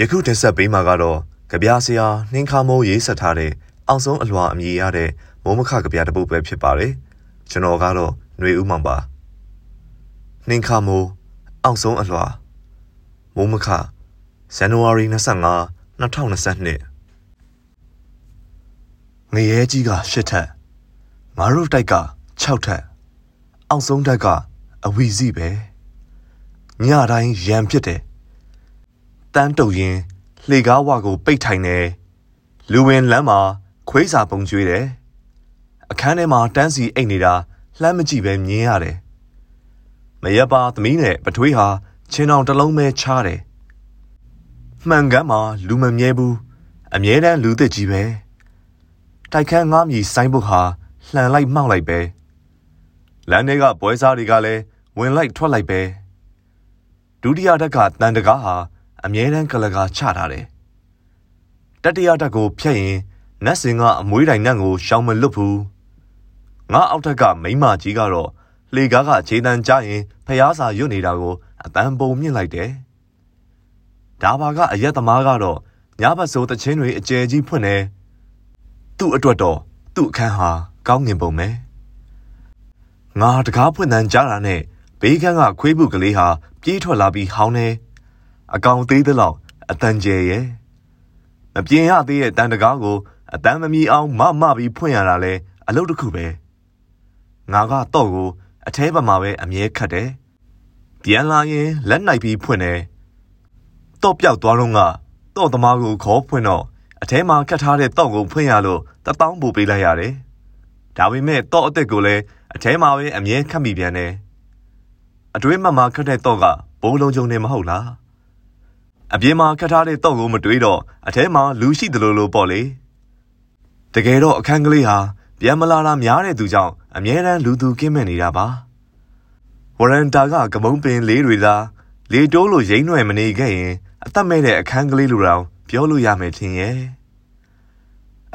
ယခုတင်ဆက်ပေးမှာကတော့ကြပြဆရာနှင်းခါမိုးရေးဆက်ထားတဲ့အောင်ဆုံးအလွာအမည်ရတဲ့မိုးမခကြပြတစ်ပုဒ်ပဲဖြစ်ပါတယ်ကျွန်တော်ကတော့ຫນွေဦးမောင်ပါနှင်းခါမိုးအောင်ဆုံးအလွာမိုးမခဇန်နဝါရီ25 2022ငရဲကြီးက၈ထက်ငါတို့တိုက်က6ထက်အောင်ဆုံးတက်ကအဝီစီပဲညတိုင်းရံဖြစ်တယ် တန်းတုပ်ရင်လှေကားဝကိုပိတ်ထိုင်တယ်လူဝင်လမ်းမှာခွေးစာပုံကျွေးတယ်အခန်းထဲမှာတန်းစီအိတ်နေတာလှမ်းမကြည့်ပဲမြင်ရတယ်မရက်ပါသမီးနဲ့ပထွေးဟာချင်းအောင်တစ်လုံးပဲချားတယ်မှန်ကန်မှာလူမမြဲဘူးအမြဲတမ်းလူသစ်ကြီးပဲတိုက်ခန်းငားမြည်ဆိုင်းဘုတ်ဟာလှန်လိုက်မှောက်လိုက်ပဲလမ်းထဲကပွဲစားတွေကလည်းဝင်လိုက်ထွက်လိုက်ပဲဒုတိယတက်ကတန်တကားဟာ အမြဲတမ်းကလကာချထားတယ်တတိယတက်ကိုဖျက်ရင်နတ်စင်ကအမွေးတိုင်နတ်ကိုရှောင်မလွတ်ဘူးငါအောက်ထက်ကမိမကြီးကတော့လေကားကခြေတန်းကြရင်ဖျားစာရွတ်နေတာကိုအတန်ပုံမြင့်လိုက်တယ်ဒါပါကအရက်သမားကတော့ညဘက်ဆိုတချင်းတွေအကျယ်ကြီးဖွင့်နေသူ့အတွက်တော့သူ့အခန်းဟာကောင်းငင်ပုံပဲငါတကားဖွင့်တန်းကြားတာနဲ့ဘေးကန်းကခွေးပုကလေးဟာပြေးထွက်လာပြီးဟောင်းနေ အကောင်သေးသလောက်အတန်ကျဲရဲ့မပြင်းရသေးတဲ့တန်တကားကိုအတန်မမီအောင်မမပြီးဖွင့်ရတာလဲအလုပ်တစ်ခုပဲငါကတော့ကိုအแทပမာပဲအမြဲခတ်တယ်ပြန်လာရင်လက်နိုင်ပြီးဖွင့်တယ်တော့ပြောက်သွားတော့ကတော့သမားကိုခေါ်ဖွင့်တော့အထဲမှာခတ်ထားတဲ့တော့ကိုဖွင့်ရလို့တပေါင်းပို့ပေးလိုက်ရတယ်ဒါပေမဲ့တော့အသက်ကိုလည်းအထဲမှာပဲအမြဲခတ်မိပြန်တယ်အတွင်းမှာမှခတ်တဲ့တော့ကဘိုးလုံးကျုံနေမဟုတ်လား အပြင်မှာခတ်ထားတဲ့တော့ကိုမတွေးတော့အထဲမှာလူရှိတယ်လို့လို့ပေါ့လေတကယ်တော့အခန်းကလေးဟာပြန်မလာတာများတဲ့သူကြောင့်အမြဲတမ်းလူသူကင်းမဲ့နေတာပါဝရန်တာကကမုံပင်လေးတွေသာလေတိုးလိုရိမ့်ွယ်မနေခဲ့ရင်အသက်မဲ့တဲ့အခန်းကလေးလိုတောင်ပြောလို့ရမယ်ထင်ရဲ့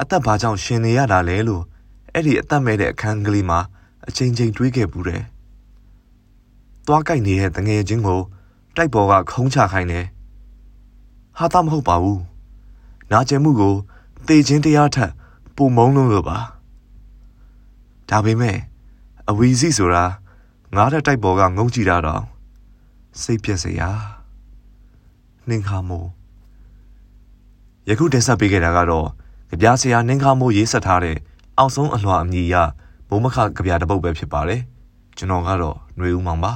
အသက်ဘာကြောင့်ရှင်နေရတာလဲလို့အဲ့ဒီအသက်မဲ့တဲ့အခန်းကလေးမှာအချိန်ချင်းတွေးခဲ့ဘူးတယ်သွားကြိုက်နေတဲ့တငယ်ချင်းကိုတိုက်ပေါ်ကခုံးချခိုင်းတယ် ဟာတာမဟုတ်ပါဘူးနာကျင်မှုကိုတေချင်းတရားထက်ပုံမုံလို့လို့ပါဒါပေမဲ့အဝီစီဆိုတာငားတဲ့တိုက်ပေါ်ကငုံကြည့်တာတော့စိတ်ပြက်စရာနှင်းခါမိုးယခုတင်ဆက်ပေးခဲ့တာကတော့ကြပြဆရာနှင်းခါမိုးရေးဆက်ထားတဲ့အောင်ဆုံးအလွှာအမည်ရဘုံမခကြပြတပုတ်ပဲဖြစ်ပါတယ်ကျွန်တော်ကတော့ຫນွေဦးမောင်ပါ